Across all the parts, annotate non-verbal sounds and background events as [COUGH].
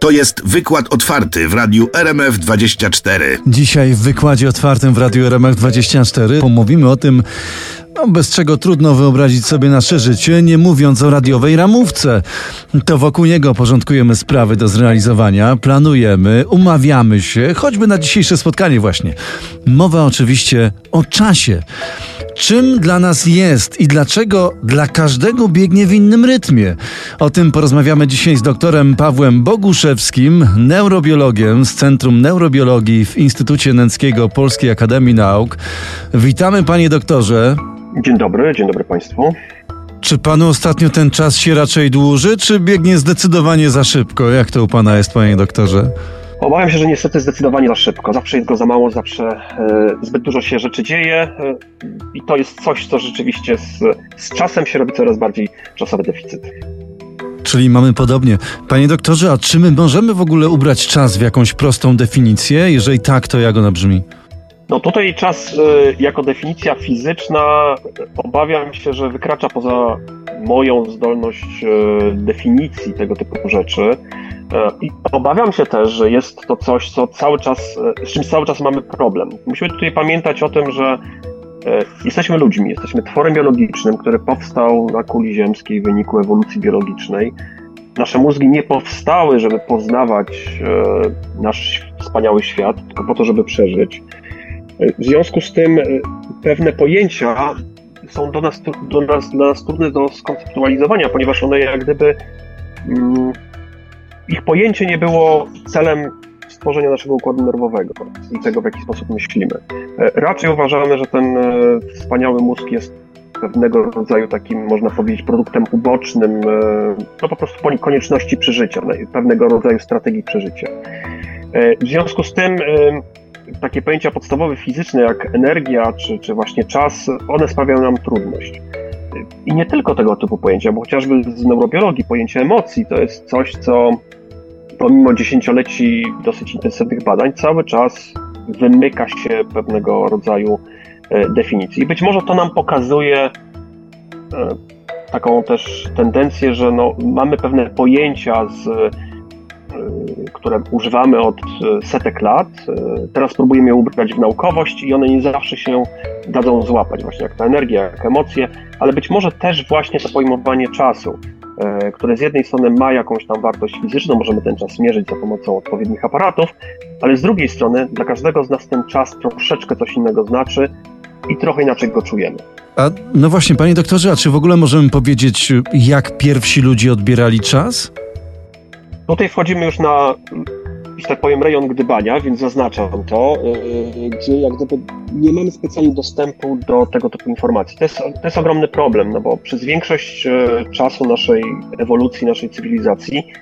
To jest wykład otwarty w radiu RMF24. Dzisiaj w wykładzie otwartym w Radiu RMF24 pomówimy o tym, no, bez czego trudno wyobrazić sobie nasze życie, nie mówiąc o radiowej ramówce. To wokół niego porządkujemy sprawy do zrealizowania, planujemy, umawiamy się, choćby na dzisiejsze spotkanie właśnie. Mowa oczywiście o czasie. Czym dla nas jest i dlaczego dla każdego biegnie w innym rytmie? O tym porozmawiamy dzisiaj z doktorem Pawłem Boguszewskim, neurobiologiem z Centrum Neurobiologii w Instytucie Nęckiego Polskiej Akademii Nauk. Witamy panie doktorze. Dzień dobry, dzień dobry Państwu. Czy panu ostatnio ten czas się raczej dłuży, czy biegnie zdecydowanie za szybko? Jak to u pana jest, panie doktorze? Obawiam się, że niestety zdecydowanie za szybko. Zawsze jest go za mało, zawsze e, zbyt dużo się rzeczy dzieje e, i to jest coś, co rzeczywiście z, z czasem się robi coraz bardziej czasowy deficyt. Czyli mamy podobnie. Panie doktorze, a czy my możemy w ogóle ubrać czas w jakąś prostą definicję? Jeżeli tak, to jak ona brzmi? No tutaj czas e, jako definicja fizyczna obawiam się, że wykracza poza moją zdolność e, definicji tego typu rzeczy. E, I obawiam się też, że jest to coś, co cały czas, z czym cały czas mamy problem. Musimy tutaj pamiętać o tym, że jesteśmy ludźmi, jesteśmy tworem biologicznym, który powstał na kuli ziemskiej w wyniku ewolucji biologicznej. Nasze mózgi nie powstały, żeby poznawać nasz wspaniały świat, tylko po to, żeby przeżyć. W związku z tym e, pewne pojęcia są do nas, do nas, dla nas trudne do skonceptualizowania, ponieważ one jak gdyby mm, ich pojęcie nie było celem stworzenia naszego układu nerwowego i tego, w jaki sposób myślimy. E, raczej uważamy, że ten e, wspaniały mózg jest pewnego rodzaju takim, można powiedzieć, produktem ubocznym, no po prostu konieczności przeżycia, pewnego rodzaju strategii przeżycia. W związku z tym takie pojęcia podstawowe fizyczne jak energia czy, czy właśnie czas, one sprawiają nam trudność. I nie tylko tego typu pojęcia, bo chociażby z neurobiologii pojęcie emocji to jest coś, co pomimo dziesięcioleci dosyć intensywnych badań cały czas wymyka się pewnego rodzaju e, definicji. I być może to nam pokazuje e, taką też tendencję, że no, mamy pewne pojęcia z które używamy od e, setek lat. E, teraz próbujemy je ubrać w naukowość i one nie zawsze się dadzą złapać, właśnie jak ta energia, jak emocje, ale być może też właśnie to pojmowanie czasu, które z jednej strony ma jakąś tam wartość fizyczną, możemy ten czas mierzyć za pomocą odpowiednich aparatów, ale z drugiej strony dla każdego z nas ten czas troszeczkę coś innego znaczy i trochę inaczej go czujemy. A no właśnie, panie doktorze, a czy w ogóle możemy powiedzieć, jak pierwsi ludzie odbierali czas? Tutaj wchodzimy już na, że tak powiem, rejon gdybania, więc zaznaczam to, yy, gdzie jak gdyby nie mamy specjalnie dostępu do tego typu informacji. To jest, to jest ogromny problem, no bo przez większość yy, czasu naszej ewolucji, naszej cywilizacji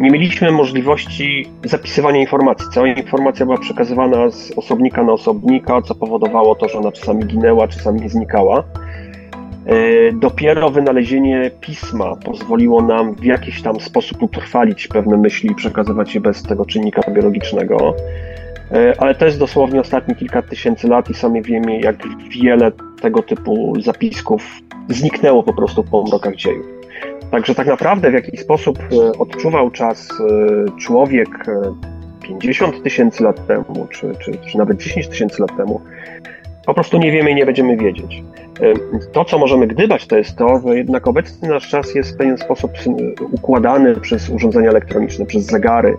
nie mieliśmy możliwości zapisywania informacji. Cała informacja była przekazywana z osobnika na osobnika, co powodowało to, że ona czasami ginęła, czasami znikała. E, dopiero wynalezienie pisma pozwoliło nam w jakiś tam sposób utrwalić pewne myśli i przekazywać je bez tego czynnika biologicznego. E, ale to jest dosłownie ostatnie kilka tysięcy lat i sami wiemy, jak wiele tego typu zapisków zniknęło po prostu w pomrokach dziejów. Także tak naprawdę w jaki sposób e, odczuwał czas człowiek 50 tysięcy lat temu, czy, czy, czy nawet 10 tysięcy lat temu, po prostu nie wiemy i nie będziemy wiedzieć. To, co możemy gdybać, to jest to, że jednak obecny nasz czas jest w pewien sposób układany przez urządzenia elektroniczne, przez zegary,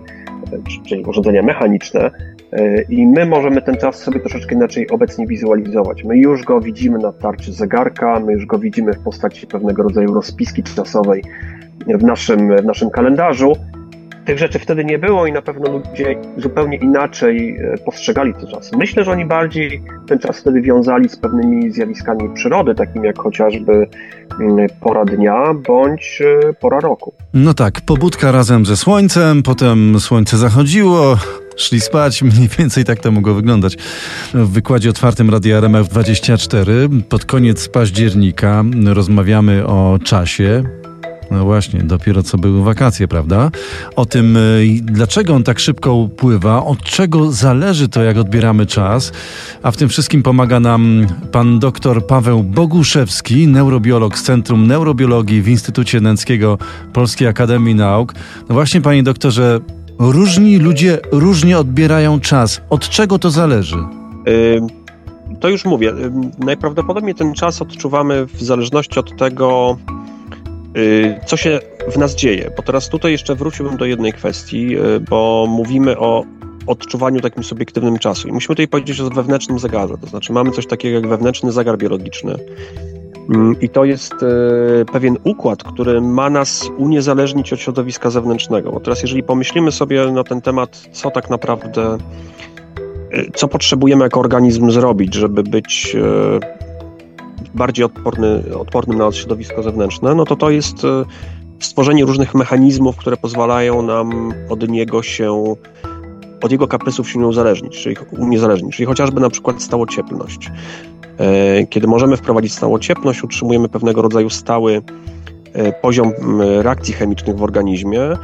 czyli urządzenia mechaniczne, e, i my możemy ten czas sobie troszeczkę inaczej obecnie wizualizować. My już go widzimy na tarczy zegarka, my już go widzimy w postaci pewnego rodzaju rozpiski czasowej w naszym, w naszym kalendarzu, tych rzeczy wtedy nie było i na pewno ludzie zupełnie inaczej e, postrzegali ten czas. Myślę, że oni bardziej ten czas wtedy wiązali z pewnymi zjawiskami przyrody, takimi jak chociażby mm, pora dnia bądź e, pora roku. No tak, pobudka razem ze słońcem, potem słońce zachodziło, szli spać, [LAUGHS] mniej więcej tak to mogło wyglądać. W wykładzie otwartym Radia RMF 24 pod koniec października rozmawiamy o czasie, no właśnie, dopiero co były wakacje, prawda? O tym, y, dlaczego on tak szybko upływa, od czego zależy to, jak odbieramy czas, a w tym wszystkim pomaga nam pan dr Paweł Boguszewski, neurobiolog z Centrum Neurobiologii w Instytucie Nęckiego Polskiej Akademii Nauk. No właśnie, panie doktorze, Różni ludzie różnie odbierają czas. Od czego to zależy? To już mówię. Najprawdopodobniej ten czas odczuwamy w zależności od tego, y, co się w nas dzieje. Bo teraz tutaj jeszcze wróciłbym do jednej kwestii, y, bo mówimy o odczuwaniu takim subiektywnym czasu. I musimy tutaj powiedzieć o wewnętrznym zegarze. To znaczy mamy coś takiego jak wewnętrzny zegar biologiczny. Mm, I to jest y, pewien układ, który ma nas uniezależnić od środowiska zewnętrznego. Bo teraz, jeżeli pomyślimy sobie na ten temat, co tak naprawdę co potrzebujemy jako organizm zrobić, żeby być bardziej odporny, odpornym na środowisko zewnętrzne, no to to jest e, stworzenie różnych mechanizmów, które pozwalają nam od niego się, od jego kaprysów się nie uzależnić, czyli uniezależnić, czyli chociażby na przykład stałocieplność. E, kiedy możemy wprowadzić stałocieplność, utrzymujemy pewnego rodzaju stały poziom reakcji chemicznych w organizmie,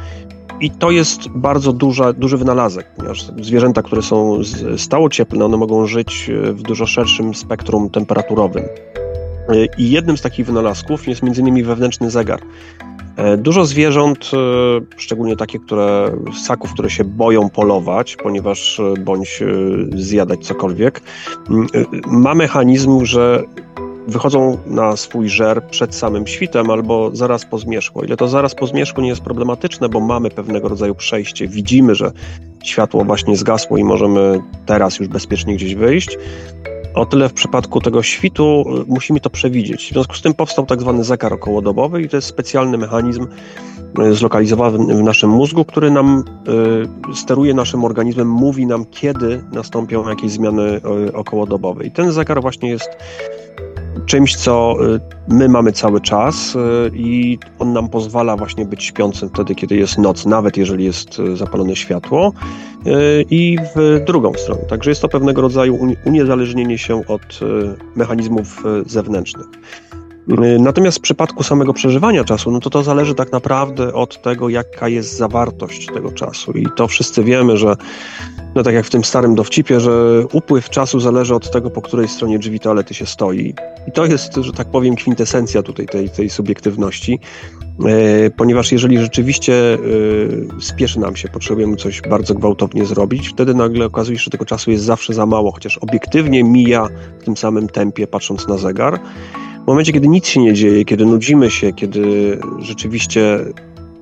i to jest bardzo duża, duży wynalazek, ponieważ zwierzęta, które są stało cieplne, one mogą żyć e, w dużo szerszym spektrum temperaturowym. E, I jednym z takich wynalazków jest m.in. wewnętrzny zegar. E, dużo zwierząt, szczególnie takie, które, ssaków, które się boją polować, ponieważ bądź zjadać cokolwiek, ma mechanizm, że wychodzą na swój żer przed samym świtem albo zaraz po zmierzchu. Ile to zaraz po zmierzchu nie jest problematyczne, bo mamy pewnego rodzaju przejście, widzimy, że światło właśnie zgasło i możemy teraz już bezpiecznie gdzieś wyjść, o tyle w przypadku tego świtu y, musimy to przewidzieć. W związku z tym powstał tak zwany zegar okołodobowy i to jest specjalny mechanizm y, zlokalizowany w naszym mózgu, który nam y, steruje naszym organizmem, mówi nam, kiedy nastąpią jakieś zmiany okołodobowe. I ten zegar właśnie jest czymś, co y, my mamy cały czas y, i on nam pozwala właśnie być śpiącym wtedy, kiedy jest noc, nawet jeżeli jest y, zapalone światło i w drugą stronę. Także jest to pewnego rodzaju uniezależnienie się od mechanizmów zewnętrznych. Natomiast w przypadku samego przeżywania czasu, no to to zależy tak naprawdę od tego, jaka jest zawartość tego czasu. I to wszyscy wiemy, że no tak jak w tym starym dowcipie, że upływ czasu zależy od tego, po której stronie drzwi toalety się stoi. I to jest, że tak powiem, kwintesencja tutaj tej, tej subiektywności, e, ponieważ jeżeli rzeczywiście e, spieszy nam się, potrzebujemy coś bardzo gwałtownie zrobić, wtedy nagle okazuje się, że tego czasu jest zawsze za mało, chociaż obiektywnie mija w tym samym tempie, patrząc na zegar. W momencie, kiedy nic się nie dzieje, kiedy nudzimy się, kiedy rzeczywiście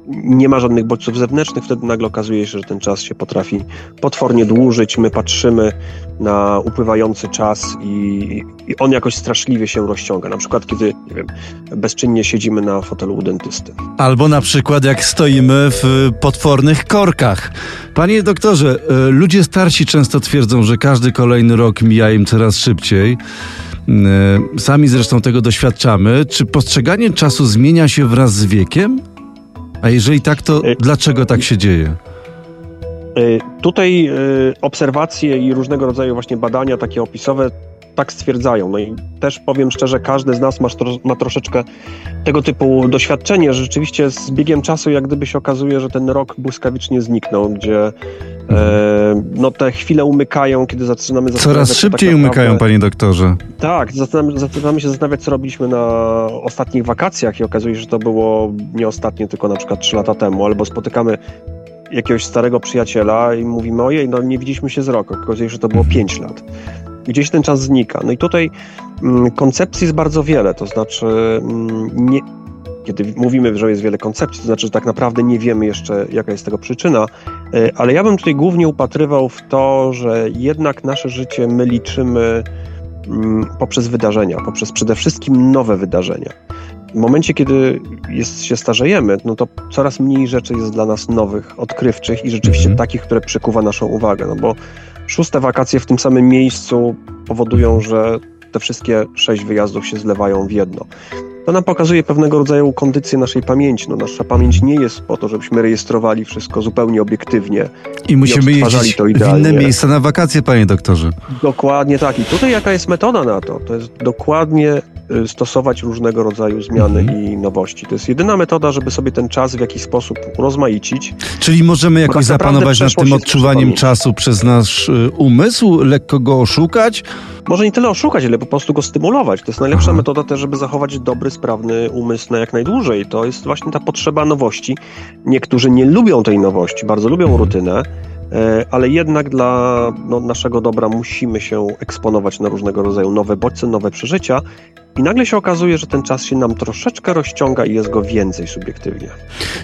nie ma żadnych bodźców zewnętrznych, wtedy nagle okazuje się, że ten czas się potrafi potwornie dłużyć. My patrzymy na upływający czas i, i on jakoś straszliwie się rozciąga. Na przykład, kiedy nie wiem, bezczynnie siedzimy na fotelu u dentysty. Albo na przykład, jak stoimy w potwornych korkach. Panie doktorze, e, ludzie starsi często twierdzą, że każdy kolejny rok mija im coraz szybciej. E, sami zresztą tego doświadczamy. Czy postrzeganie czasu zmienia się wraz z wiekiem? A jeżeli tak, to y, dlaczego tak się dzieje? Y, tutaj obserwacje i różnego rodzaju właśnie badania takie opisowe tak stwierdzają. No i też powiem szczerze, każdy z nas ma, ma troszeczkę tego typu doświadczenie, że rzeczywiście z biegiem czasu jak gdyby się okazuje, że ten rok błyskawicznie zniknął, gdzie E, no te chwile umykają, kiedy zaczynamy Coraz tak szybciej tak naprawdę... umykają, panie doktorze. Tak, zaczynamy, zaczynamy się zastanawiać, co robiliśmy na ostatnich wakacjach i okazuje się, że to było nie ostatnie, tylko na przykład trzy lata temu, albo spotykamy jakiegoś starego przyjaciela i mówimy, ojej, no nie widzieliśmy się z roku. Okazuje się, że to było pięć lat. Gdzieś ten czas znika. No i tutaj mm, koncepcji jest bardzo wiele, to znaczy mm, nie, kiedy mówimy, że jest wiele koncepcji, to znaczy, że tak naprawdę nie wiemy jeszcze, jaka jest tego przyczyna, e, ale ja bym tutaj głównie upatrywał w to, że jednak nasze życie my liczymy mm, poprzez wydarzenia, poprzez przede wszystkim nowe wydarzenia. W momencie, kiedy jest, się starzejemy, no to coraz mniej rzeczy jest dla nas nowych, odkrywczych i rzeczywiście mhm. takich, które przykuwa naszą uwagę, no bo szóste wakacje w tym samym miejscu powodują, że te wszystkie sześć wyjazdów się zlewają w jedno. To nam pokazuje pewnego rodzaju kondycję naszej pamięci. No, nasza pamięć nie jest po to, żebyśmy rejestrowali wszystko zupełnie obiektywnie. I musimy i jeździć to w inne miejsca na wakacje, panie doktorze. Dokładnie tak. I tutaj jaka jest metoda na to? To jest dokładnie stosować różnego rodzaju zmiany Mhm. i nowości. To jest jedyna metoda, żeby sobie ten czas w jakiś sposób rozmaicić. Czyli możemy jakoś tak zapanować nad tym odczuwaniem czasu przez nasz y, umysł, lekko go oszukać? Może nie tyle oszukać, ale po prostu go stymulować. To jest najlepsza Aha. metoda też, żeby zachować dobry, sprawny umysł na jak najdłużej. To jest właśnie ta potrzeba nowości. Niektórzy nie lubią tej nowości, bardzo lubią Mhm. rutynę, ale jednak dla no, naszego dobra musimy się eksponować na różnego rodzaju nowe bodźce, nowe przeżycia. I nagle się okazuje, że ten czas się nam troszeczkę rozciąga i jest go więcej subiektywnie.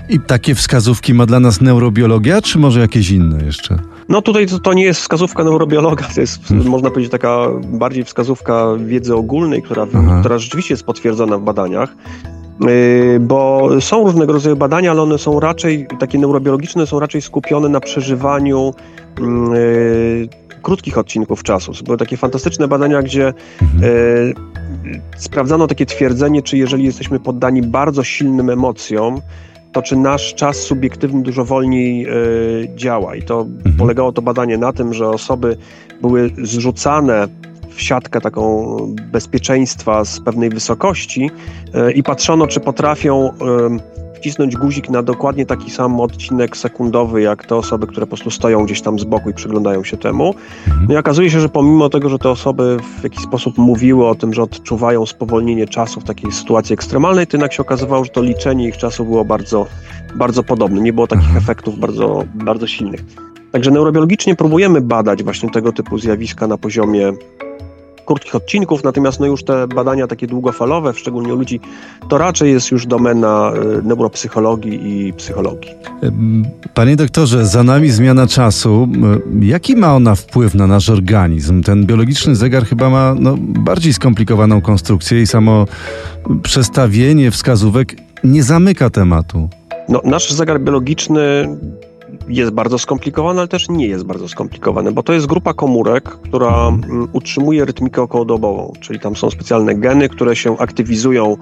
I takie wskazówki ma dla nas neurobiologia, czy może jakieś inne jeszcze? No tutaj to, to nie jest wskazówka neurobiologa, to jest, Hmm. można powiedzieć, taka bardziej wskazówka wiedzy ogólnej, która, Aha. która rzeczywiście jest potwierdzona w badaniach. Yy, Bo są różnego rodzaju badania, ale one są raczej, takie neurobiologiczne, są raczej skupione na przeżywaniu yy, krótkich odcinków czasu. Były takie fantastyczne badania, gdzie Mhm. yy, sprawdzano takie twierdzenie, czy jeżeli jesteśmy poddani bardzo silnym emocjom, to czy nasz czas subiektywny dużo wolniej e, działa. I to Mhm. polegało to badanie na tym, że osoby były zrzucane w siatkę taką bezpieczeństwa z pewnej wysokości e, i patrzono, czy potrafią wcisnąć guzik na dokładnie taki sam odcinek sekundowy, jak te osoby, które po prostu stoją gdzieś tam z boku i przyglądają się temu. Mhm. No i okazuje się, że pomimo tego, że te osoby w jakiś sposób mówiły o tym, że odczuwają spowolnienie czasu w takiej sytuacji ekstremalnej, to jednak się okazywało, że to liczenie ich czasu było bardzo, bardzo podobne. Nie było takich Aha. efektów bardzo, bardzo silnych. Także neurobiologicznie próbujemy badać właśnie tego typu zjawiska na poziomie krótkich odcinków, natomiast no już te badania takie długofalowe, szczególnie u ludzi, to raczej jest już domena y, neuropsychologii i psychologii. Panie doktorze, za nami zmiana czasu. Y, Jaki ma ona wpływ na nasz organizm? Ten biologiczny zegar chyba ma no, bardziej skomplikowaną konstrukcję i samo przestawienie wskazówek nie zamyka tematu. No, nasz zegar biologiczny jest bardzo skomplikowany, ale też nie jest bardzo skomplikowany, bo to jest grupa komórek, która mm, utrzymuje rytmikę okołodobową, czyli tam są specjalne geny, które się aktywizują y,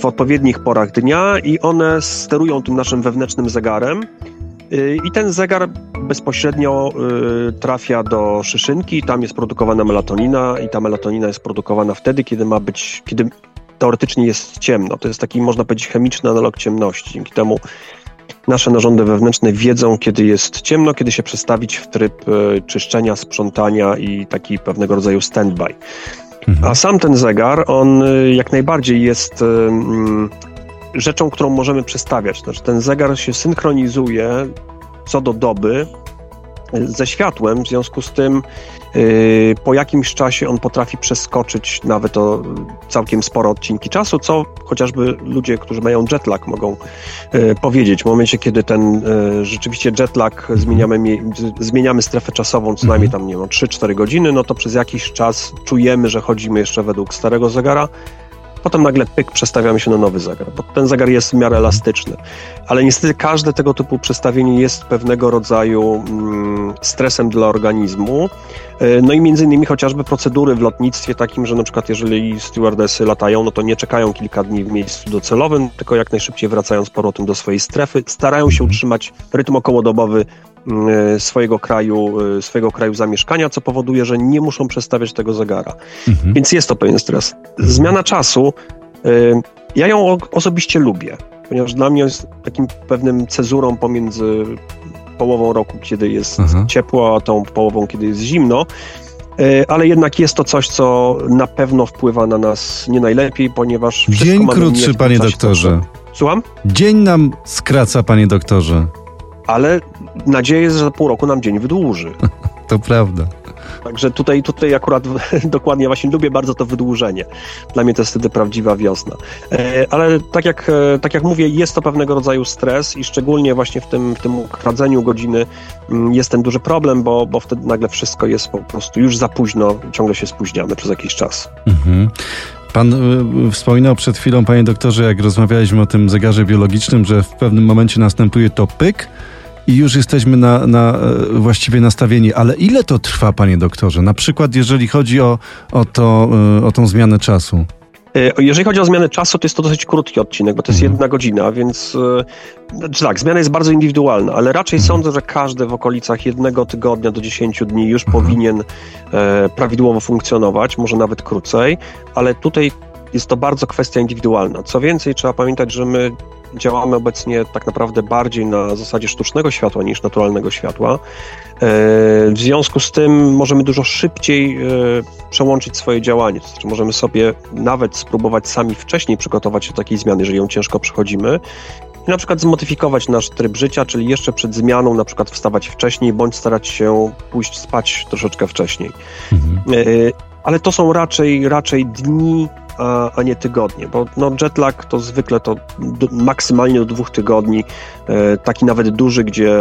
w odpowiednich porach dnia i one sterują tym naszym wewnętrznym zegarem. Y, I ten zegar bezpośrednio y, trafia do szyszynki, tam jest produkowana melatonina i ta melatonina jest produkowana wtedy, kiedy ma być, kiedy teoretycznie jest ciemno. To jest taki, można powiedzieć, chemiczny analog ciemności. Dzięki temu nasze narządy wewnętrzne wiedzą, kiedy jest ciemno, kiedy się przestawić w tryb e, czyszczenia, sprzątania i taki pewnego rodzaju standby. Mhm. A sam ten zegar, on y, jak najbardziej jest mm, rzeczą, którą możemy przestawiać. Znaczy, ten zegar się synchronizuje co do doby ze światłem, w związku z tym y, po jakimś czasie on potrafi przeskoczyć nawet o całkiem spore odcinki czasu, co chociażby ludzie, którzy mają jetlag mogą y, powiedzieć. W momencie, kiedy ten y, rzeczywiście jetlag zmieniamy, mie- z- zmieniamy strefę czasową co najmniej tam, nie wiem, 3-4 godziny, no to przez jakiś czas czujemy, że chodzimy jeszcze według starego zegara, Potem nagle pyk, przestawiamy się na nowy zegar, bo ten zegar jest w miarę elastyczny. Ale niestety każde tego typu przestawienie jest pewnego rodzaju mm, stresem dla organizmu. E, No i między innymi chociażby procedury w lotnictwie takim, że na przykład jeżeli stewardesy latają, no to nie czekają kilka dni w miejscu docelowym, tylko jak najszybciej wracają z powrotem do swojej strefy, starają się utrzymać rytm okołodobowy swojego kraju, e, swojego kraju zamieszkania, co powoduje, że nie muszą przestawiać tego zegara. Mhm. Więc jest to pewien stres. Zmiana czasu, y, ja ją osobiście lubię, ponieważ dla mnie jest takim pewnym cezurą pomiędzy połową roku, kiedy jest Aha. ciepło, a tą połową, kiedy jest zimno. Ale jednak jest to coś, co na pewno wpływa na nas nie najlepiej, ponieważ Dzień krótszy, panie doktorze. Słucham? Dzień nam skraca, panie doktorze. Ale nadzieję, jest, że za pół roku nam dzień wydłuży. [LAUGHS] To prawda. Także tutaj, tutaj akurat [LAUGHS] dokładnie właśnie lubię bardzo to wydłużenie. Dla mnie to jest wtedy prawdziwa wiosna. E, Ale tak jak, e, tak jak mówię, jest to pewnego rodzaju stres i szczególnie właśnie w tym, w tym ukradzeniu godziny mm, jest ten duży problem, bo, bo wtedy nagle wszystko jest po prostu już za późno, ciągle się spóźniamy przez jakiś czas. Mhm. Pan y, wspominał przed chwilą, panie doktorze, jak rozmawialiśmy o tym zegarze biologicznym, że w pewnym momencie następuje to pyk i już jesteśmy na, na e, właściwie nastawieni. Ale ile to trwa, panie doktorze? Na przykład, jeżeli chodzi o, o, to, y, o tą zmianę czasu. E, jeżeli chodzi o zmianę czasu, to jest to dosyć krótki odcinek, bo to jest Mhm. jedna godzina, więc e, znaczy tak, zmiana jest bardzo indywidualna, ale raczej Mhm. sądzę, że każdy w okolicach jednego tygodnia do 10 dni już Mhm. powinien e, prawidłowo funkcjonować, może nawet krócej, ale tutaj jest to bardzo kwestia indywidualna. Co więcej, trzeba pamiętać, że my działamy obecnie tak naprawdę bardziej na zasadzie sztucznego światła niż naturalnego światła. E, W związku z tym możemy dużo szybciej e, przełączyć swoje działanie. To znaczy możemy sobie nawet spróbować sami wcześniej przygotować się do takiej zmiany, jeżeli ją ciężko przechodzimy. I na przykład zmodyfikować nasz tryb życia, czyli jeszcze przed zmianą na przykład wstawać wcześniej, bądź starać się pójść spać troszeczkę wcześniej. Mhm. E, Ale to są raczej, raczej dni, a, a nie tygodnie, bo no, jetlag to zwykle to do, maksymalnie do dwóch tygodni, e, taki nawet duży, gdzie,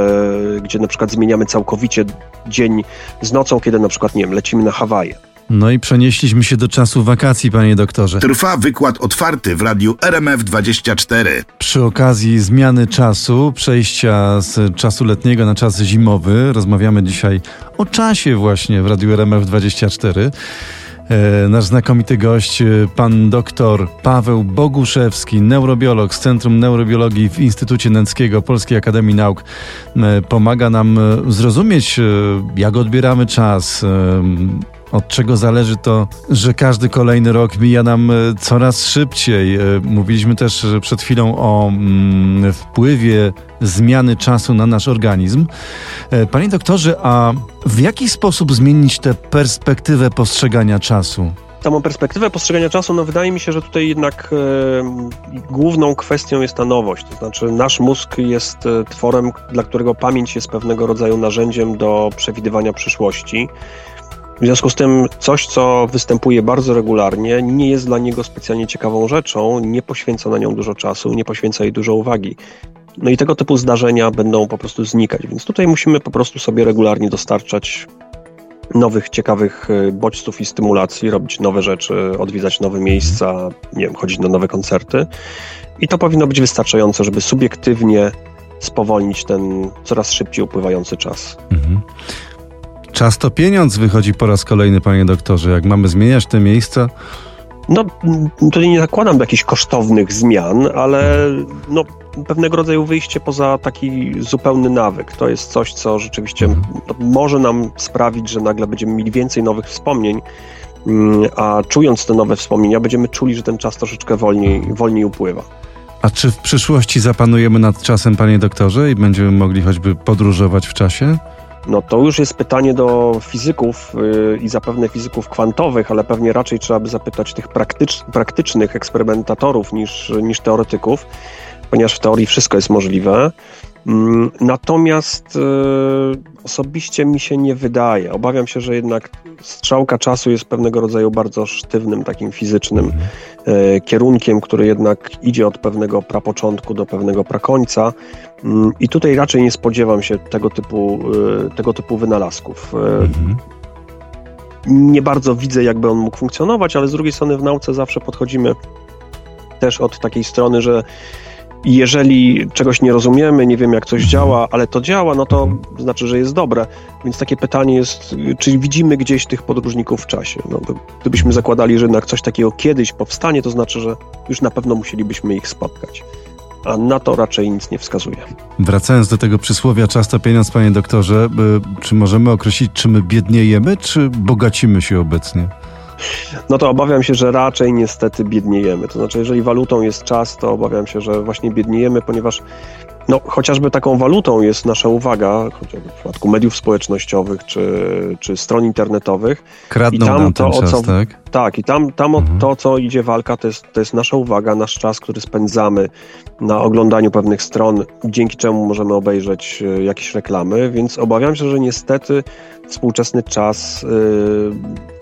gdzie na przykład zmieniamy całkowicie dzień z nocą, kiedy na przykład, nie wiem, lecimy na Hawaje. No i przenieśliśmy się do czasu wakacji, panie doktorze. Trwa wykład otwarty w radiu RMF24. Przy okazji zmiany czasu, przejścia z czasu letniego na czas zimowy, rozmawiamy dzisiaj o czasie właśnie w Radiu RMF24. E, Nasz znakomity gość, e, pan doktor Paweł Boguszewski, neurobiolog z Centrum Neurobiologii w Instytucie Nęckiego Polskiej Akademii Nauk, e, pomaga nam zrozumieć, jak odbieramy czas, od czego zależy to, że każdy kolejny rok mija nam e, coraz szybciej. E, Mówiliśmy też przed chwilą o mm, wpływie zmiany czasu na nasz organizm. E, Panie doktorze, a w jaki sposób zmienić tę perspektywę postrzegania czasu? Samą perspektywę postrzegania czasu, no wydaje mi się, że tutaj jednak główną kwestią jest ta nowość. To znaczy, nasz mózg jest tworem, dla którego pamięć jest pewnego rodzaju narzędziem do przewidywania przyszłości. W związku z tym coś, co występuje bardzo regularnie, nie jest dla niego specjalnie ciekawą rzeczą, nie poświęca na nią dużo czasu, nie poświęca jej dużo uwagi. No i tego typu zdarzenia będą po prostu znikać, więc tutaj musimy po prostu sobie regularnie dostarczać nowych, ciekawych y, bodźców i stymulacji, robić nowe rzeczy, odwiedzać nowe miejsca, nie wiem, chodzić na nowe koncerty. I to powinno być wystarczające, żeby subiektywnie spowolnić ten coraz szybciej upływający czas. Mhm. Czas to pieniądz wychodzi po raz kolejny, panie doktorze. Jak mamy zmieniać te miejsca, No, tutaj nie zakładam jakichś kosztownych zmian, ale no, pewnego rodzaju wyjście poza taki zupełny nawyk. To jest coś, co rzeczywiście Mhm. no, może nam sprawić, że nagle będziemy mieli więcej nowych wspomnień, mm, a czując te nowe wspomnienia, będziemy czuli, że ten czas troszeczkę wolniej, wolniej upływa. a czy w przyszłości zapanujemy nad czasem, panie doktorze, i będziemy mogli choćby podróżować w czasie? No to już jest pytanie do fizyków yy, i zapewne fizyków kwantowych, ale pewnie raczej trzeba by zapytać tych praktycz, praktycznych eksperymentatorów niż, niż teoretyków, ponieważ w teorii wszystko jest możliwe. Mm, Natomiast yy, osobiście mi się nie wydaje. Obawiam się, że jednak strzałka czasu jest pewnego rodzaju bardzo sztywnym, takim fizycznym e, kierunkiem, który jednak idzie od pewnego prapoczątku do pewnego prakońca. Mm, I tutaj raczej nie spodziewam się tego typu, e, tego typu wynalazków. E, Mhm. Nie bardzo widzę, jakby on mógł funkcjonować, ale z drugiej strony w nauce zawsze podchodzimy też od takiej strony, że jeżeli czegoś nie rozumiemy, nie wiem jak coś działa, ale to działa, no to znaczy, że jest dobre. Więc takie pytanie jest, czy widzimy gdzieś tych podróżników w czasie? No, gdybyśmy zakładali, że jednak coś takiego kiedyś powstanie, to znaczy, że już na pewno musielibyśmy ich spotkać. A na to raczej nic nie wskazuje. Wracając do tego przysłowia czas to pieniądz, panie doktorze, y, czy możemy określić, czy my biedniejemy, czy bogacimy się obecnie? No to obawiam się, że raczej niestety biedniejemy. To znaczy, jeżeli walutą jest czas, to obawiam się, że właśnie biedniejemy, ponieważ no, chociażby taką walutą jest nasza uwaga, chociażby w przypadku mediów społecznościowych czy, czy stron internetowych. Kradną I tam nam to, ten o czas, co- tak? Tak, i tam, tam o Mhm. to, co idzie walka, to jest, to jest nasza uwaga, nasz czas, który spędzamy na oglądaniu pewnych stron, dzięki czemu możemy obejrzeć e, jakieś reklamy, więc obawiam się, że niestety współczesny czas e,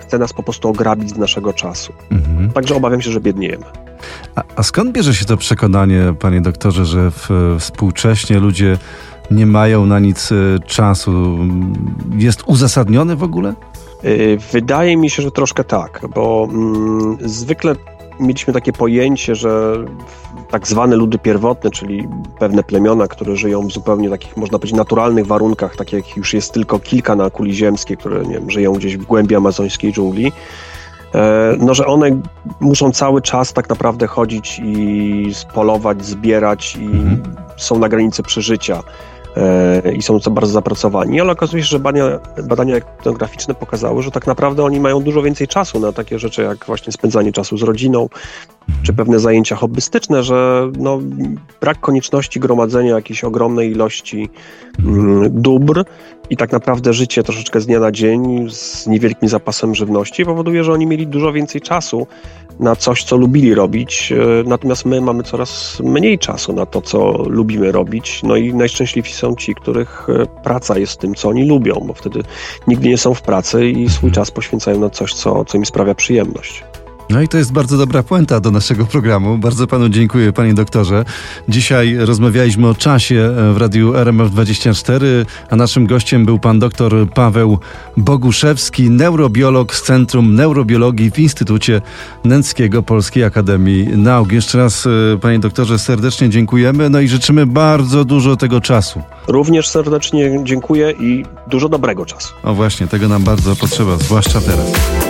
chce nas po prostu ograbić z naszego czasu. Mhm. Także obawiam się, że biedniejemy. A, a skąd bierze się to przekonanie, panie doktorze, że w, współcześnie ludzie nie mają na nic y, czasu? Jest uzasadnione w ogóle? Y, Wydaje mi się, że troszkę tak, bo mm, zwykle mieliśmy takie pojęcie, że tak zwane ludy pierwotne, czyli pewne plemiona, które żyją w zupełnie takich, można powiedzieć, naturalnych warunkach, takich jak już jest tylko kilka na kuli ziemskiej, które nie wiem, żyją gdzieś w głębi amazońskiej dżungli, e, no, że one muszą cały czas tak naprawdę chodzić i polować, zbierać i mhm. są na granicy przeżycia e, i są bardzo zapracowani, ale okazuje się, że badania, badania etnograficzne pokazały, że tak naprawdę oni mają dużo więcej czasu na takie rzeczy jak właśnie spędzanie czasu z rodziną, czy pewne zajęcia hobbystyczne, że no, brak konieczności gromadzenia jakiejś ogromnej ilości mm, dóbr i tak naprawdę życie troszeczkę z dnia na dzień z niewielkim zapasem żywności powoduje, że oni mieli dużo więcej czasu na coś, co lubili robić, e, natomiast my mamy coraz mniej czasu na to, co lubimy robić. No i najszczęśliwsi są ci, których e, praca jest tym, co oni lubią, bo wtedy nigdy nie są w pracy i swój czas poświęcają na coś, co, co im sprawia przyjemność. No i to jest bardzo dobra puenta do naszego programu. Bardzo panu dziękuję, panie doktorze. Dzisiaj rozmawialiśmy o czasie w radiu RMF24, a naszym gościem był pan doktor Paweł Boguszewski, neurobiolog z Centrum Neurobiologii w Instytucie Nęckiego Polskiej Akademii Nauk. Jeszcze raz, e, panie doktorze, serdecznie dziękujemy, no i życzymy bardzo dużo tego czasu. Również serdecznie dziękuję i dużo dobrego czasu. O właśnie, tego nam bardzo potrzeba, zwłaszcza teraz.